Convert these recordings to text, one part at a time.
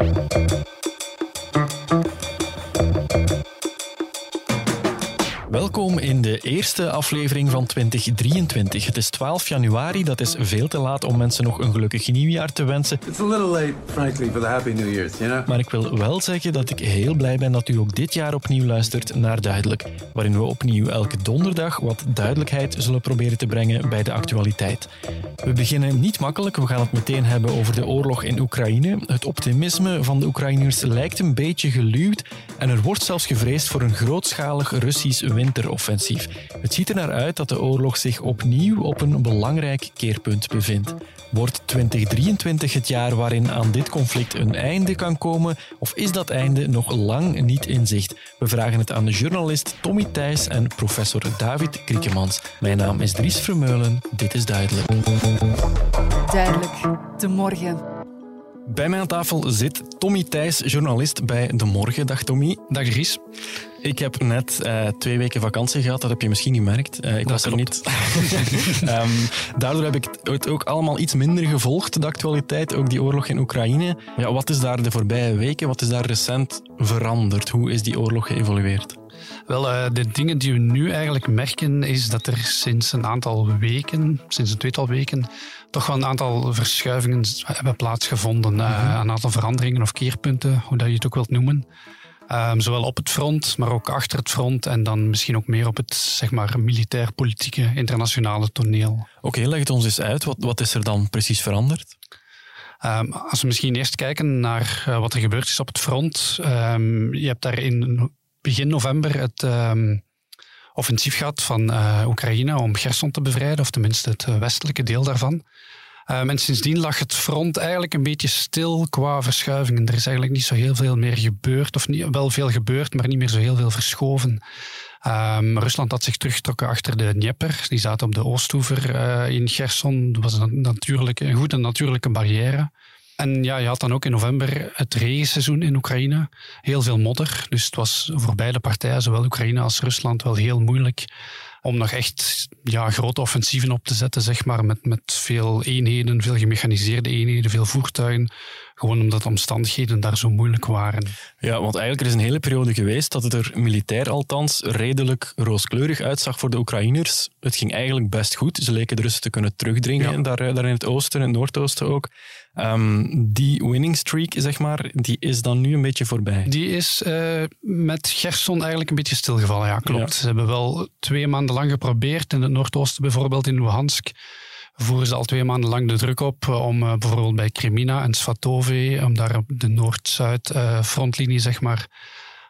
Thank you. Welkom in de eerste aflevering van 2023. Het is 12 januari, dat is veel te laat om mensen nog een gelukkig nieuwjaar te wensen. It's a little late, frankly, for the Happy New Year, you know? Maar ik wil wel zeggen dat ik heel blij ben dat u ook dit jaar opnieuw luistert naar Duidelijk, waarin we opnieuw elke donderdag wat duidelijkheid zullen proberen te brengen bij de actualiteit. We beginnen niet makkelijk, we gaan het meteen hebben over de oorlog in Oekraïne. Het optimisme van de Oekraïners lijkt een beetje geluwd en er wordt zelfs gevreesd voor een grootschalig Russisch winteroffensief. Het ziet er naar uit dat de oorlog zich opnieuw op een belangrijk keerpunt bevindt. Wordt 2023 het jaar waarin aan dit conflict een einde kan komen, of is dat einde nog lang niet in zicht? We vragen het aan de journalist Tommy Thijs en professor David Kriekemans. Mijn naam is Dries Vermeulen, dit is Duidelijk. Duidelijk, de morgen. Bij mij aan tafel zit Tommy Thijs, journalist bij De Morgen. Dag Tommy. Dag Dries. Ik heb net eh, twee weken vakantie gehad, dat heb je misschien gemerkt. Uh, ik Dat was er klopt. niet. Ehm, daardoor heb ik het ook allemaal iets minder gevolgd, de actualiteit, ook die oorlog in Oekraïne. Ja, wat is daar de voorbije weken, wat is daar recent veranderd? Hoe is die oorlog geëvolueerd? Wel, eh, de dingen die we nu eigenlijk merken is dat er sinds een aantal weken, sinds een tweetal weken, toch wel een aantal verschuivingen hebben plaatsgevonden. Eh, een aantal veranderingen of keerpunten, hoe dat je het ook wilt noemen. Ehm, zowel op het front, maar ook achter het front en dan misschien ook meer op het zeg maar, militair-politieke internationale toneel. Oké, leg het ons eens uit. Wat, wat is er dan precies veranderd? Ehm, als we misschien eerst kijken naar eh, wat er gebeurd is op het front. ehm, je hebt daar in begin november het offensief gehad van eh, Oekraïne om Gerson te bevrijden, of tenminste het eh, westelijke deel daarvan. Ehm, en sindsdien lag het front eigenlijk een beetje stil qua verschuivingen. Er is eigenlijk niet zo heel veel meer gebeurd, of niet, wel veel gebeurd, maar niet meer zo heel veel verschoven. Ehm, Rusland had zich teruggetrokken achter de Dnieper. Die zaten op de oostoever eh, in Gerson. Dat was een, natuurlijke, een goede natuurlijke barrière. En ja, je had dan ook in november het regenseizoen in Oekraïne. Heel veel modder. Dus het was voor beide partijen, zowel Oekraïne als Rusland, wel heel moeilijk om nog echt ja, grote offensieven op te zetten, zeg maar, met, met veel eenheden, veel gemechaniseerde eenheden, veel voertuigen. Gewoon omdat de omstandigheden daar zo moeilijk waren. Ja, want eigenlijk er is een hele periode geweest dat het er militair althans redelijk rooskleurig uitzag voor de Oekraïners. Het ging eigenlijk best goed. Ze leken de Russen te kunnen terugdringen, Ja. daar, eh, daar in het oosten en het noordoosten ook. Ehm, die winning streak, zeg maar, die is dan nu een beetje voorbij. Die is eh, met Gerson eigenlijk een beetje stilgevallen, ja, klopt. Ja. Ze hebben wel twee maanden lang geprobeerd, in het noordoosten bijvoorbeeld, in Luhansk, voeren ze al twee maanden lang de druk op eh, om eh, bijvoorbeeld bij Kremina en Svatove, om daar op de Noord-Zuid eh, frontlinie, zeg maar,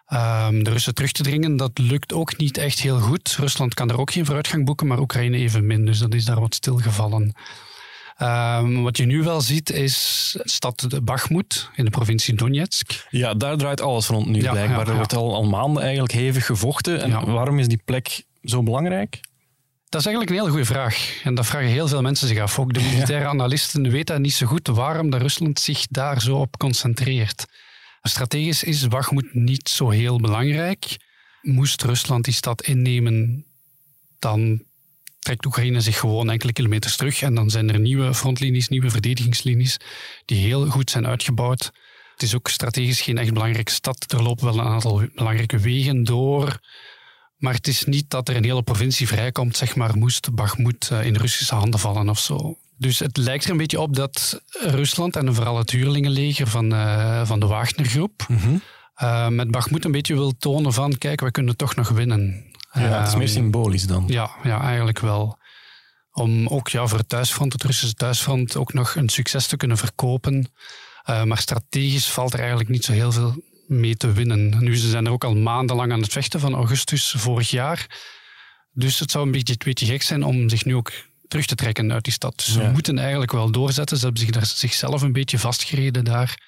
ehm, de Russen terug te dringen. Dat lukt ook niet echt heel goed. Rusland kan er ook geen vooruitgang boeken, maar Oekraïne evenmin, dus dat is daar wat stilgevallen. Ehm, wat je nu wel ziet is stad Bakhmut in de provincie Donetsk. Ja, daar draait alles rond nu Ja, blijkbaar. ja, Er wordt al, al maanden eigenlijk hevig gevochten. En waarom is die plek zo belangrijk? Dat is eigenlijk een hele goede vraag. En dat vragen heel veel mensen zich af. Ook de militaire analisten weten niet zo goed waarom dat Rusland zich daar zo op concentreert. Strategisch is Bakhmut niet zo heel belangrijk. Moest Rusland die stad innemen, dan trekt Oekraïne zich gewoon enkele kilometers terug. En dan zijn er nieuwe frontlinies, nieuwe verdedigingslinies, die heel goed zijn uitgebouwd. Het is ook strategisch geen echt belangrijke stad. Er lopen wel een aantal belangrijke wegen door. Maar het is niet dat er een hele provincie vrijkomt, zeg maar, moest Bakhmut eh, in Russische handen vallen of zo. Dus het lijkt er een beetje op dat Rusland en vooral het huurlingenleger van, eh, van de Wagnergroep eh, met Bakhmut een beetje wil tonen van, kijk, we kunnen toch nog winnen. Ja, het is meer symbolisch dan. ja, ja, eigenlijk wel. Om ook ja, voor het thuisfront, het Russische thuisfront, ook nog een succes te kunnen verkopen. Eh, maar strategisch valt er eigenlijk niet zo heel veel mee te winnen. Nu, ze zijn er ook al maandenlang aan het vechten van augustus vorig jaar. Dus het zou een beetje, een beetje gek zijn om zich nu ook terug te trekken uit die stad. Dus moeten eigenlijk wel doorzetten. Ze hebben zich daar zichzelf een beetje vastgereden daar.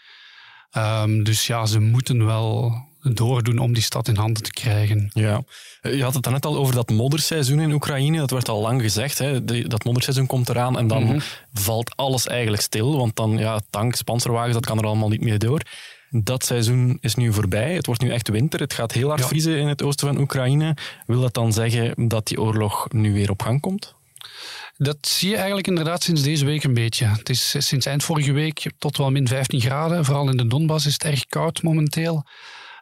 Ehm, dus ja, ze moeten wel doordoen om die stad in handen te krijgen. Ja. Eh, Je had het net al over dat modderseizoen in Oekraïne. Dat werd al lang gezegd. Hè. De- dat modderseizoen komt eraan en dan Mhm. valt alles eigenlijk stil. Want dan, ja, tanks, panzerwagens, dat kan er allemaal niet meer door. Dat seizoen is nu voorbij. Het wordt nu echt winter. Het gaat heel hard Ja. vriezen in het oosten van Oekraïne. Wil dat dan zeggen dat die oorlog nu weer op gang komt? Dat zie je eigenlijk inderdaad sinds deze week een beetje. Het is sinds eind vorige week tot wel min 15 graden. Vooral in de Donbass is het erg koud momenteel.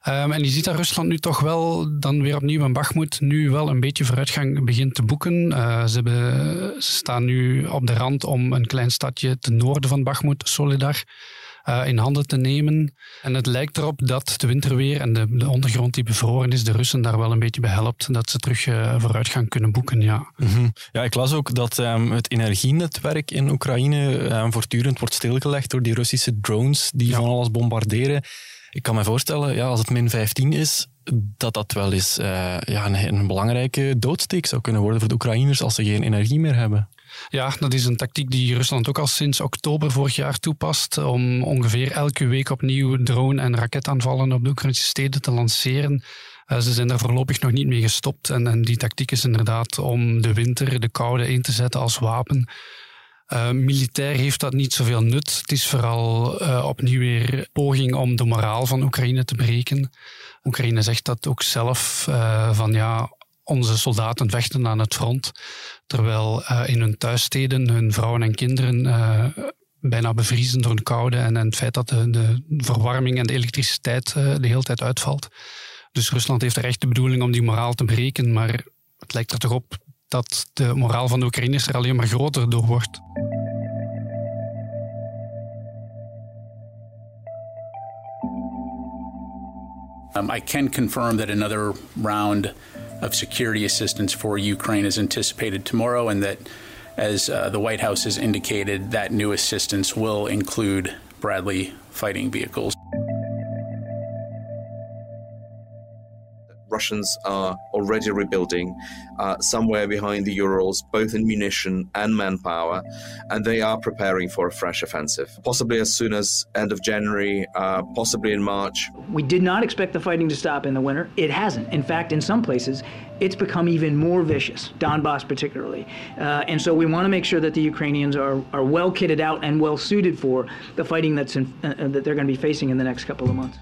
Um, en je ziet dat Rusland nu toch wel dan weer opnieuw in Bachmoed nu wel een beetje vooruitgang begint te boeken. Uh, ze, hebben, ze, staan nu op de rand om een klein stadje ten noorden van Bachmoed, Solidar, uh, in handen te nemen. En het lijkt erop dat de winterweer en de, de, ondergrond die bevroren is, de Russen daar wel een beetje bij helpt. Dat ze terug uh, vooruitgang kunnen boeken, ja. Mm -hmm. Ja, ik las ook dat um, het energienetwerk in Oekraïne um, voortdurend wordt stilgelegd door die Russische drones die ja. van alles bombarderen. Ik kan me voorstellen, ja, als het min 15 is, dat dat wel eens uh, ja, een, een, belangrijke doodsteek zou kunnen worden voor de Oekraïners als ze geen energie meer hebben. Ja, dat is een tactiek die Rusland ook al sinds oktober vorig jaar toepast. Om ongeveer elke week opnieuw drone- en raketaanvallen op de Oekraïnse steden te lanceren. Uh, ze zijn daar voorlopig nog niet mee gestopt. En, en die tactiek is inderdaad om de winter, de koude in te zetten als wapen. Uh, militair heeft dat niet zoveel nut. Het is vooral uh, opnieuw weer poging om de moraal van Oekraïne te breken. Oekraïne zegt dat ook zelf uh, van ja, onze soldaten vechten aan het front, terwijl in hun thuissteden hun vrouwen en kinderen bijna bevriezen door de koude en, en het feit dat de, de verwarming en de elektriciteit de hele tijd uitvalt. Dus Rusland heeft er echt de bedoeling om die moraal te breken, maar het lijkt er toch op dat de moraal van de Oekraïners er alleen maar groter door wordt. Um, I can confirm that another round of security assistance for Ukraine is anticipated tomorrow, and that, as uh, the White House has indicated, that new assistance will include Bradley fighting vehicles. Russians are already rebuilding uh, somewhere behind the Urals, both in munition and manpower, and they are preparing for a fresh offensive, possibly as soon as end of January, uh, possibly in March. We did not expect the fighting to stop in the winter. It hasn't. In fact, in some places, it's become even more vicious, Donbass particularly. Uh, and so we want to make sure that the Ukrainians are, are well kitted out and well suited for the fighting that's in, uh, that they're going to be facing in the next couple of months.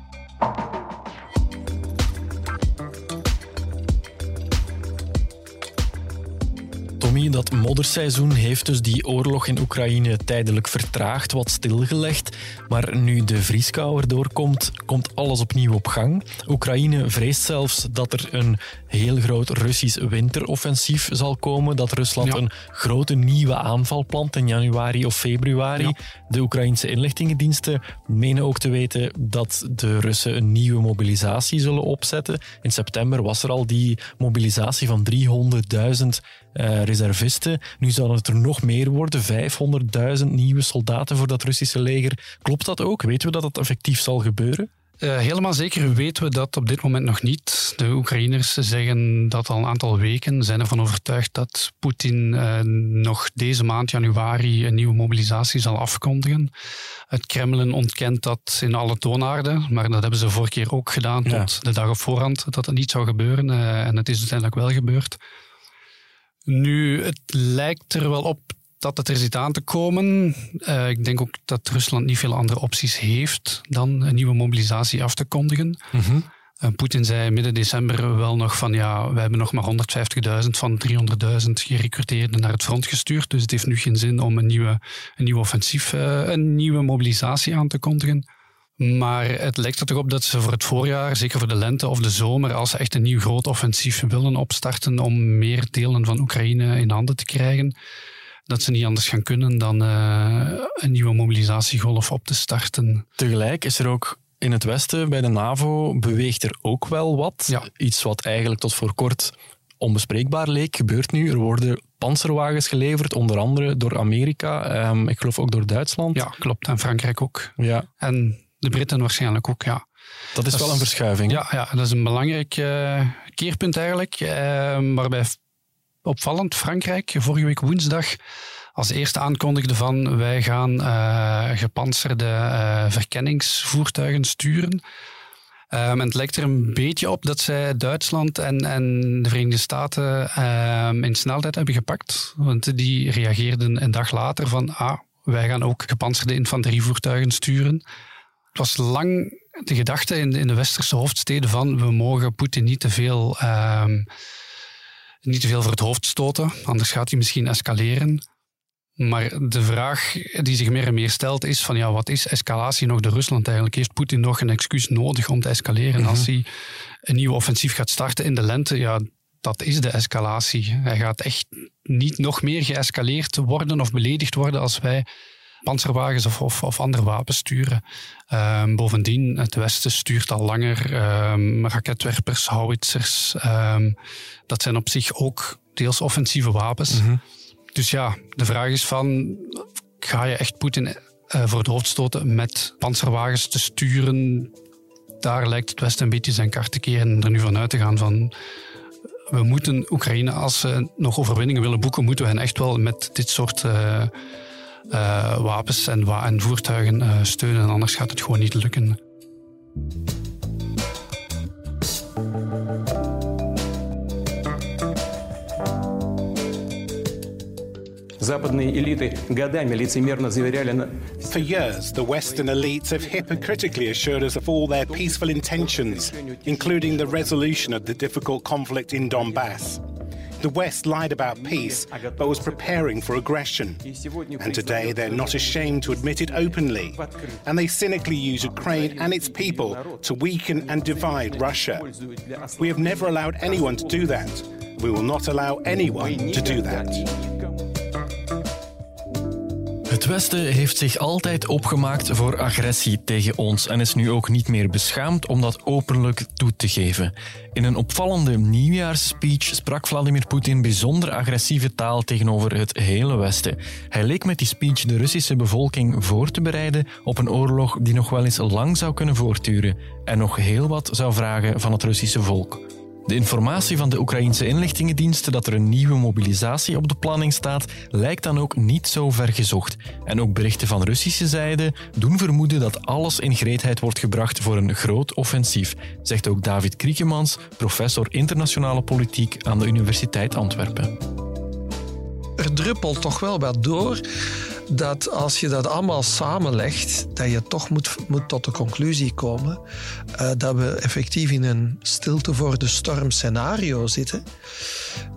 Dat modderseizoen heeft dus die oorlog in Oekraïne tijdelijk vertraagd, wat stilgelegd. Maar nu de vrieskou erdoor komt, komt alles opnieuw op gang. Oekraïne vreest zelfs dat er een heel groot Russisch winteroffensief zal komen. Dat Rusland ja. een grote nieuwe aanval plant in januari of februari. Ja. De Oekraïnse inlichtingendiensten menen ook te weten dat de Russen een nieuwe mobilisatie zullen opzetten. In september was er al die mobilisatie van 300.000 uh, reservisten. Nu zouden het er nog meer worden, 500.000 nieuwe soldaten voor dat Russische leger. Klopt dat ook? Weten we dat dat effectief zal gebeuren? Uh, helemaal zeker weten we dat op dit moment nog niet. De Oekraïners zeggen dat al een aantal weken, zijn ervan overtuigd dat Poetin uh, nog deze maand, januari, een nieuwe mobilisatie zal afkondigen. Het Kremlin ontkent dat in alle toonaarden, maar dat hebben ze vorige keer ook gedaan tot de dag op voorhand, dat dat niet zou gebeuren. Uh, en het is uiteindelijk wel gebeurd. Nu, het lijkt er wel op dat het er zit aan te komen. Uh, ik denk ook dat Rusland niet veel andere opties heeft dan een nieuwe mobilisatie af te kondigen. Mm -hmm. uh, Poetin zei midden december wel nog van ja, we hebben nog maar 150.000 van 300.000 gerecruiteerden naar het front gestuurd. Dus het heeft nu geen zin om een nieuwe, een nieuwe offensief, uh, een nieuwe mobilisatie aan te kondigen. Maar het lijkt er toch op dat ze voor het voorjaar, zeker voor de lente of de zomer, als ze echt een nieuw groot offensief willen opstarten om meer delen van Oekraïne in handen te krijgen, dat ze niet anders gaan kunnen dan uh, een nieuwe mobilisatiegolf op te starten. Tegelijk is er ook in het Westen, bij de NAVO, beweegt er ook wel wat. Ja. Iets wat eigenlijk tot voor kort onbespreekbaar leek, gebeurt nu. Er worden panzerwagens geleverd, onder andere door Amerika. Um, ik geloof ook door Duitsland. Ja, klopt. En Frankrijk ook. Ja. En de Britten waarschijnlijk ook, ja. Dat is dat wel is, een verschuiving. Ja, ja, dat is een belangrijk uh, keerpunt eigenlijk. Uh, waarbij opvallend Frankrijk vorige week woensdag als eerste aankondigde van wij gaan uh, gepantserde uh, verkenningsvoertuigen sturen. Um, en het lijkt er een beetje op dat zij Duitsland en, en de Verenigde Staten um, in snelheid hebben gepakt. Want die reageerden een dag later van ah, wij gaan ook gepantserde infanterievoertuigen sturen. Het was lang de gedachte in de, in de westerse hoofdsteden van we mogen Poetin niet te veel... Um, niet te veel voor het hoofd stoten, anders gaat hij misschien escaleren. Maar de vraag die zich meer en meer stelt is van ja, wat is escalatie nog de Rusland eigenlijk? Heeft Poetin nog een excuus nodig om te escaleren als hij een nieuw offensief gaat starten in de lente? Ja, dat is de escalatie. Hij gaat echt niet nog meer geëscaleerd worden of beledigd worden als wij panzerwagens of, of, of andere wapens sturen. Ehm, bovendien, het Westen stuurt al langer um, raketwerpers, howitzers. Ehm, dat zijn op zich ook deels offensieve wapens. Dus ja, de vraag is van, ga je echt Poetin uh, voor het hoofd stoten met panzerwagens te sturen? Daar lijkt het Westen een beetje zijn kaart te keren en er nu vanuit te gaan van we moeten Oekraïne, als ze nog overwinningen willen boeken, moeten we hen echt wel met dit soort uh, uh, wapens en, wa en voertuigen uh, steunen. Anders gaat het gewoon niet lukken. Западные элиты годами лицемерно заверяли... For years, the Western elites have hypocritically assured us of all their peaceful intentions, including the resolution of the difficult conflict in Donbass. The West lied about peace, but was preparing for aggression. And today they're not ashamed to admit it openly. And they cynically use Ukraine and its people to weaken and divide Russia. We have never allowed anyone to do that. We will not allow anyone to do that. Het Westen heeft zich altijd opgemaakt voor agressie tegen ons en is nu ook niet meer beschaamd om dat openlijk toe te geven. In een opvallende nieuwjaarsspeech sprak Vladimir Poetin bijzonder agressieve taal tegenover het hele Westen. Hij leek met die speech de Russische bevolking voor te bereiden op een oorlog die nog wel eens lang zou kunnen voortduren en nog heel wat zou vragen van het Russische volk. De informatie van de Oekraïnse inlichtingendiensten dat er een nieuwe mobilisatie op de planning staat, lijkt dan ook niet zo ver gezocht. En ook berichten van Russische zijde doen vermoeden dat alles in gereedheid wordt gebracht voor een groot offensief, zegt ook David Kriekemans, professor internationale politiek aan de Universiteit Antwerpen. Er druppelt toch wel wat door dat als je dat allemaal samenlegt, dat je toch moet, moet tot de conclusie komen uh, dat we effectief in een stilte voor de storm scenario zitten.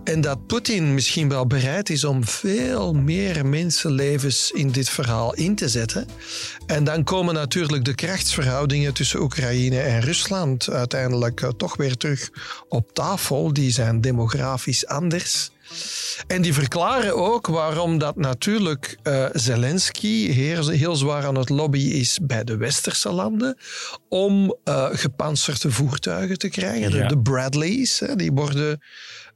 En dat Poetin misschien wel bereid is om veel meer mensenlevens in dit verhaal in te zetten. En dan komen natuurlijk de krachtsverhoudingen tussen Oekraïne en Rusland uiteindelijk uh, toch weer terug op tafel. Die zijn demografisch anders. En die verklaren ook waarom dat natuurlijk uh, Zelensky heel, heel, zwaar aan het lobby is bij de westerse landen om uh, gepantserde voertuigen te krijgen. Ja. De, Bradleys, hè, die worden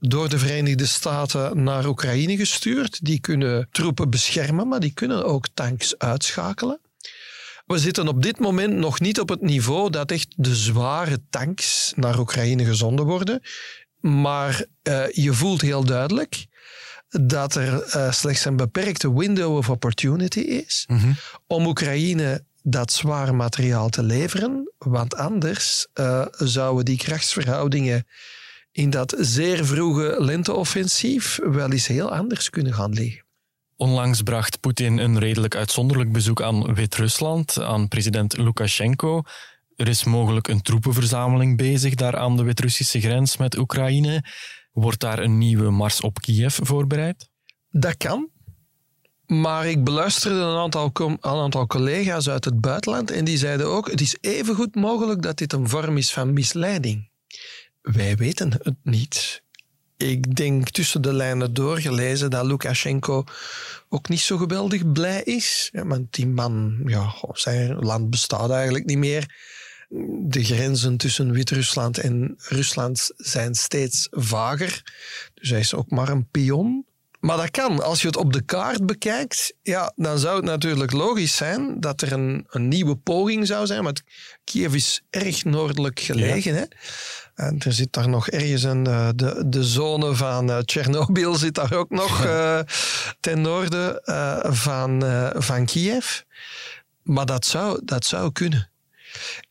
door de Verenigde Staten naar Oekraïne gestuurd. Die kunnen troepen beschermen, maar die kunnen ook tanks uitschakelen. We zitten op dit moment nog niet op het niveau dat echt de zware tanks naar Oekraïne gezonden worden. Maar uh, je voelt heel duidelijk dat er uh, slechts een beperkte window of opportunity is mm -hmm. om Oekraïne dat zware materiaal te leveren. Want anders uh, zouden die krachtsverhoudingen in dat zeer vroege lenteoffensief wel eens heel anders kunnen gaan liggen. Onlangs bracht Poetin een redelijk uitzonderlijk bezoek aan Wit-Rusland, aan president Lukashenko. Er is mogelijk een troepenverzameling bezig daar aan de Wit-Russische grens met Oekraïne. Wordt daar een nieuwe mars op Kiev voorbereid? Dat kan. Maar ik beluisterde een aantal, een aantal collega's uit het buitenland en die zeiden ook: het is even goed mogelijk dat dit een vorm is van misleiding. Wij weten het niet. Ik denk tussen de lijnen doorgelezen dat Lukashenko ook niet zo geweldig blij is. Ja, want die man, ja, zijn land bestaat eigenlijk niet meer de grenzen tussen Wit-Rusland en Rusland zijn steeds vager. Dus hij is ook maar een pion. Maar dat kan. Als je het op de kaart bekijkt, ja, dan zou het natuurlijk logisch zijn dat er een, een nieuwe poging zou zijn. Want Kiev is erg noordelijk gelegen. Ja. Hè? En er zit daar nog ergens een, eh, de, de zone van uh, Tsjernobyl zit daar ook nog uh, ten noorden uh, van, van Kiev. Maar dat zou, dat zou kunnen.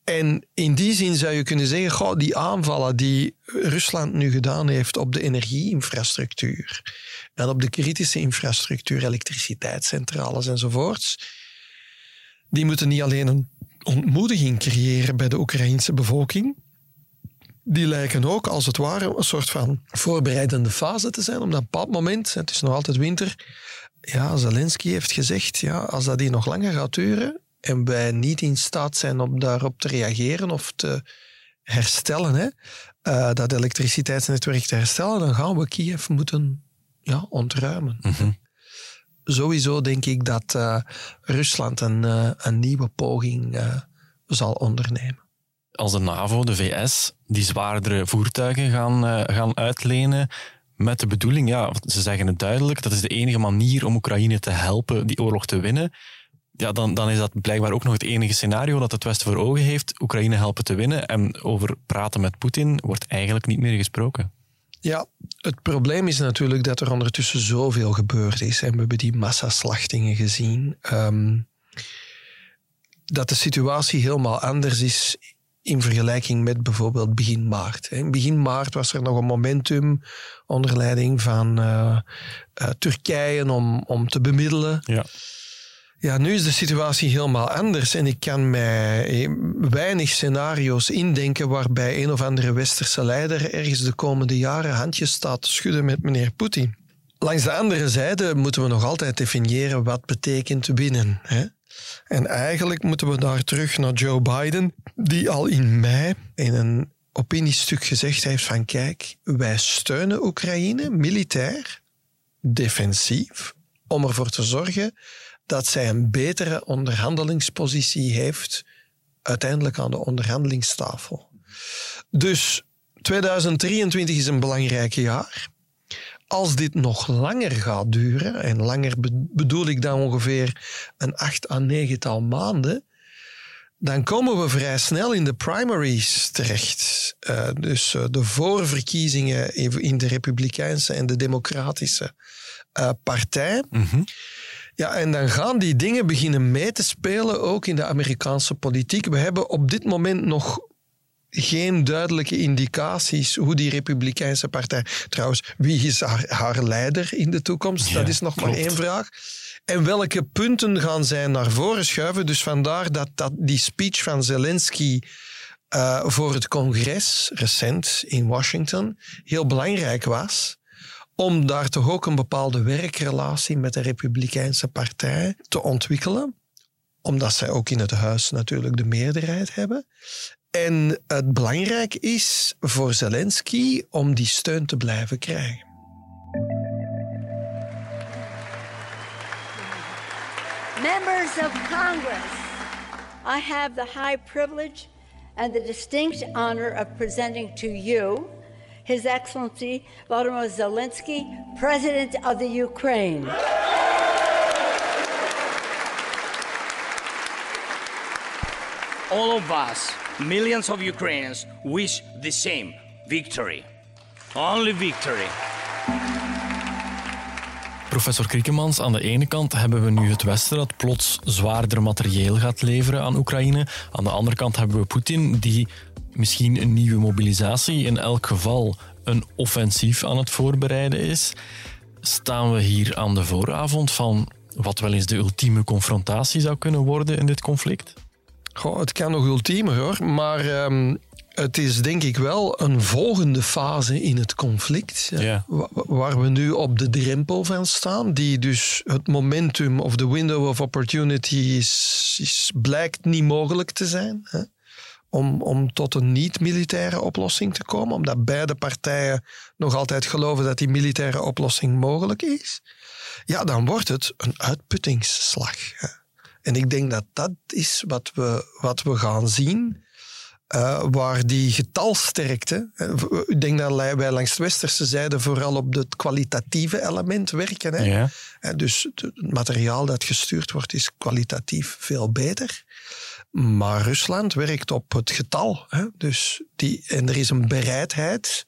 En in die zin zou je kunnen zeggen, die aanvallen die Rusland nu gedaan heeft op de energieinfrastructuur en op de kritische infrastructuur, elektriciteitscentrales enzovoorts, die moeten niet alleen een ontmoediging creëren bij de Oekraïnse bevolking, die lijken ook als het ware een soort van voorbereidende fase te zijn. Op dat bepaald moment, het is nog altijd winter, ja, Zelensky heeft gezegd, ja, als dat hier nog langer gaat duren en wij niet in staat zijn om daarop te reageren of te herstellen, hè, uh, dat elektriciteitsnetwerk te herstellen, dan gaan we Kiev moeten ja, ontruimen. Mhm. Sowieso denk ik dat uh, Rusland een, uh, een nieuwe poging zal ondernemen. Als de NAVO, de VS, die zwaardere voertuigen gaan, gaan uitlenen, met de bedoeling, ja, ze zeggen het duidelijk, dat is de enige manier om Oekraïne te helpen die oorlog te winnen. Ja, dan, dan is dat blijkbaar ook nog het enige scenario dat het Westen voor ogen heeft. Oekraïne helpen te winnen. En over praten met Poetin wordt eigenlijk niet meer gesproken. Ja, het probleem is natuurlijk dat er ondertussen zoveel gebeurd is. En we hebben die massaslachtingen gezien. Um, dat de situatie helemaal anders is in vergelijking met bijvoorbeeld begin maart. In begin maart was er nog een momentum onder leiding van uh, uh, Turkije om, om te bemiddelen. Ja. Ja, nu is de situatie helemaal anders en ik kan mij weinig scenario's indenken waarbij een of andere westerse leider ergens de komende jaren handjes staat te schudden met meneer Poetin. Langs de andere zijde moeten we nog altijd definiëren wat betekent winnen. Hè? En eigenlijk moeten we daar terug naar Joe Biden, die al in mei in een opiniestuk gezegd heeft van kijk, wij steunen Oekraïne militair, defensief, om ervoor te zorgen dat zij een betere onderhandelingspositie heeft uiteindelijk aan de onderhandelingstafel. Dus 2023 is een belangrijk jaar. Als dit nog langer gaat duren, en langer bedoel ik dan ongeveer een acht à negental maanden, dan komen we vrij snel in de primaries terecht. Uh, dus uh, de voorverkiezingen in de Republikeinse en de Democratische uh, partij. -hmm. Ja, en dan gaan die dingen beginnen mee te spelen, ook in de Amerikaanse politiek. We hebben op dit moment nog geen duidelijke indicaties hoe die Republikeinse partij. Trouwens, wie is haar, haar leider in de toekomst? Ja, dat is nog klopt. maar één vraag. En welke punten gaan zij naar voren schuiven? Dus vandaar dat, dat die speech van Zelensky uh, voor het congres, recent in Washington, heel belangrijk was om daar toch ook een bepaalde werkrelatie met de Republikeinse Partij te ontwikkelen. Omdat zij ook in het huis natuurlijk de meerderheid hebben. En het belangrijk is voor Zelensky om die steun te blijven krijgen. Members of Congress, I have the high privilege and the distinct honor of presenting to you His Excellency Volodymyr Zelensky, President of the Ukraine. All of us, millions of Ukrainians, wish the same victory. Only victory. Professor Kriekemans, aan de ene kant hebben we nu het Westen dat plots zwaarder materieel gaat leveren aan Oekraïne. Aan de andere kant hebben we Poetin die misschien een nieuwe mobilisatie, in elk geval een offensief aan het voorbereiden is. Staan we hier aan de vooravond van wat wel eens de ultieme confrontatie zou kunnen worden in dit conflict? Goh, het kan nog ultiemer hoor, maar um, het is denk ik wel een volgende fase in het conflict. Ja. Waar we nu op de drempel van staan, die dus het momentum of de window of opportunity is, is blijkt niet mogelijk te zijn. Hè? Om, om tot een niet-militaire oplossing te komen, omdat beide partijen nog altijd geloven dat die militaire oplossing mogelijk is, ja, dan wordt het een uitputtingsslag. En ik denk dat dat is wat we, wat we gaan zien. Uh, waar die getalsterkte, ik denk dat wij langs de westerse zijde vooral op het kwalitatieve element werken. Hè? Ja. Dus het materiaal dat gestuurd wordt is kwalitatief veel beter. Maar Rusland werkt op het getal. Hè? Dus die, en er is een bereidheid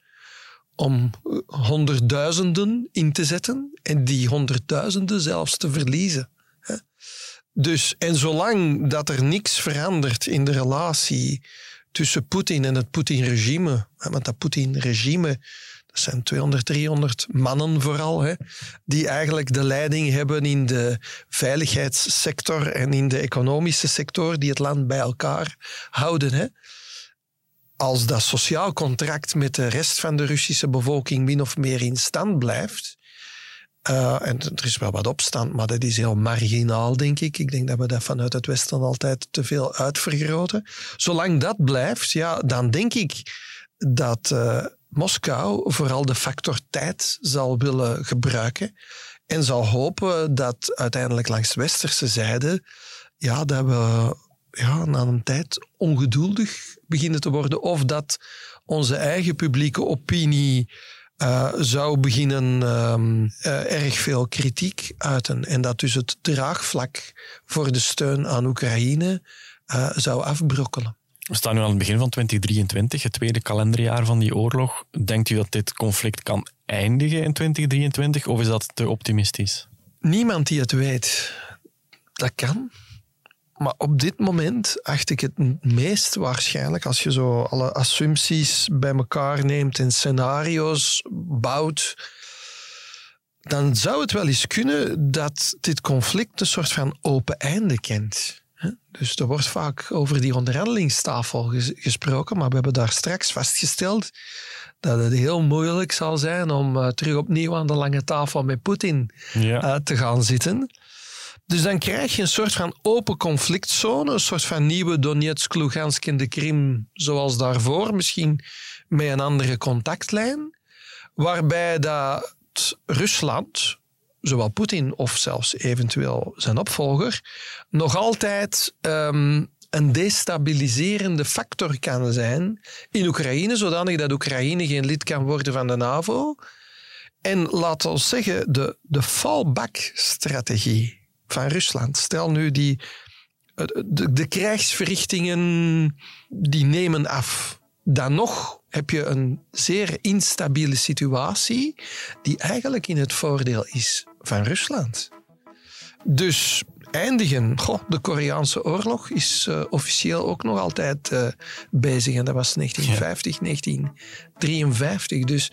om honderdduizenden in te zetten en die honderdduizenden zelfs te verliezen. Hè? Dus, en zolang dat er niks verandert in de relatie tussen Poetin en het Poetin-regime, want dat Poetin-regime, zijn 200, 300 mannen vooral, hè, die eigenlijk de leiding hebben in de veiligheidssector en in de economische sector, die het land bij elkaar houden. Hè. als dat sociaal contract met de rest van de Russische bevolking min of meer in stand blijft, uh, en er is wel wat opstand, maar dat is heel marginaal, denk ik. Ik denk dat we dat vanuit het Westen altijd te veel uitvergroten. Zolang dat blijft, ja, dan denk ik dat uh, Moskou vooral de factor tijd zal willen gebruiken en zal hopen dat uiteindelijk langs westerse zijde ja, dat we ja, na een tijd ongeduldig beginnen te worden of dat onze eigen publieke opinie uh, zou beginnen uh, uh, erg veel kritiek uiten. En dat dus het draagvlak voor de steun aan Oekraïne eh, zou afbrokkelen. We staan nu aan het begin van 2023, het tweede kalenderjaar van die oorlog. Denkt u dat dit conflict kan eindigen in 2023 of is dat te optimistisch? Niemand die het weet. Dat kan. Maar op dit moment acht ik het meest waarschijnlijk, als je zo alle assumpties bij elkaar neemt en scenario's bouwt, dan zou het wel eens kunnen dat dit conflict een soort van open einde kent. Dus er wordt vaak over die onderhandelingstafel gesproken, maar we hebben daar straks vastgesteld dat het heel moeilijk zal zijn om uh, terug opnieuw aan de lange tafel met Poetin ja. uh, te gaan zitten. Dus dan krijg je een soort van open conflictzone, een soort van nieuwe Donetsk, Lugansk en de Krim, zoals daarvoor, misschien met een andere contactlijn, waarbij dat Rusland, zowel Poetin of zelfs eventueel zijn opvolger, nog altijd um, een destabiliserende factor kan zijn in Oekraïne, zodanig dat Oekraïne geen lid kan worden van de NAVO. En laten we zeggen, de, de fallback-strategie van Rusland. Stel nu die, de, de krijgsverrichtingen die nemen af. Dan nog heb je een zeer instabiele situatie die eigenlijk in het voordeel is van Rusland. Dus eindigen. Goh, de Koreaanse oorlog is uh, officieel ook nog altijd uh, bezig. En dat was 1950, ja. 1953. Dus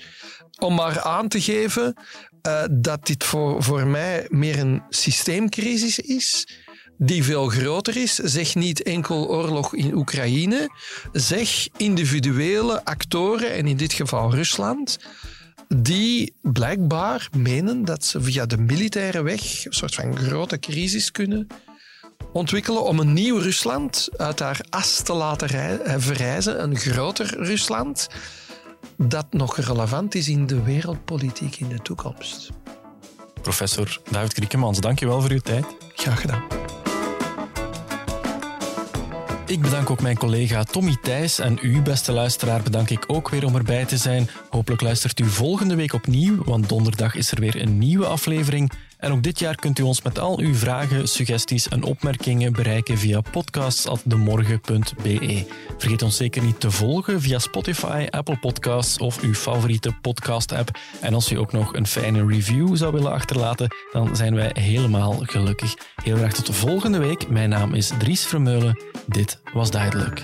om maar aan te geven uh, dat dit voor, voor mij meer een systeemcrisis is die veel groter is. Zeg niet enkel oorlog in Oekraïne. Zeg individuele actoren, en in dit geval Rusland, die blijkbaar menen dat ze via de militaire weg een soort van grote crisis kunnen ontwikkelen om een nieuw Rusland uit haar as te laten verrijzen, een groter Rusland dat nog relevant is in de wereldpolitiek in de toekomst. Professor David Kriekemans, dank je wel voor uw tijd. Graag gedaan. Ik bedank ook mijn collega Tommy Thijs en u, beste luisteraar, bedank ik ook weer om erbij te zijn. Hopelijk luistert u volgende week opnieuw, want donderdag is er weer een nieuwe aflevering. En ook dit jaar kunt u ons met al uw vragen, suggesties en opmerkingen bereiken via podcasts.demorgen.be. Vergeet ons zeker niet te volgen via Spotify, Apple Podcasts of uw favoriete podcast-app. En als u ook nog een fijne review zou willen achterlaten, dan zijn wij helemaal gelukkig. Heel graag tot de volgende week. Mijn naam is Dries Vermeulen. Dit was duidelijk.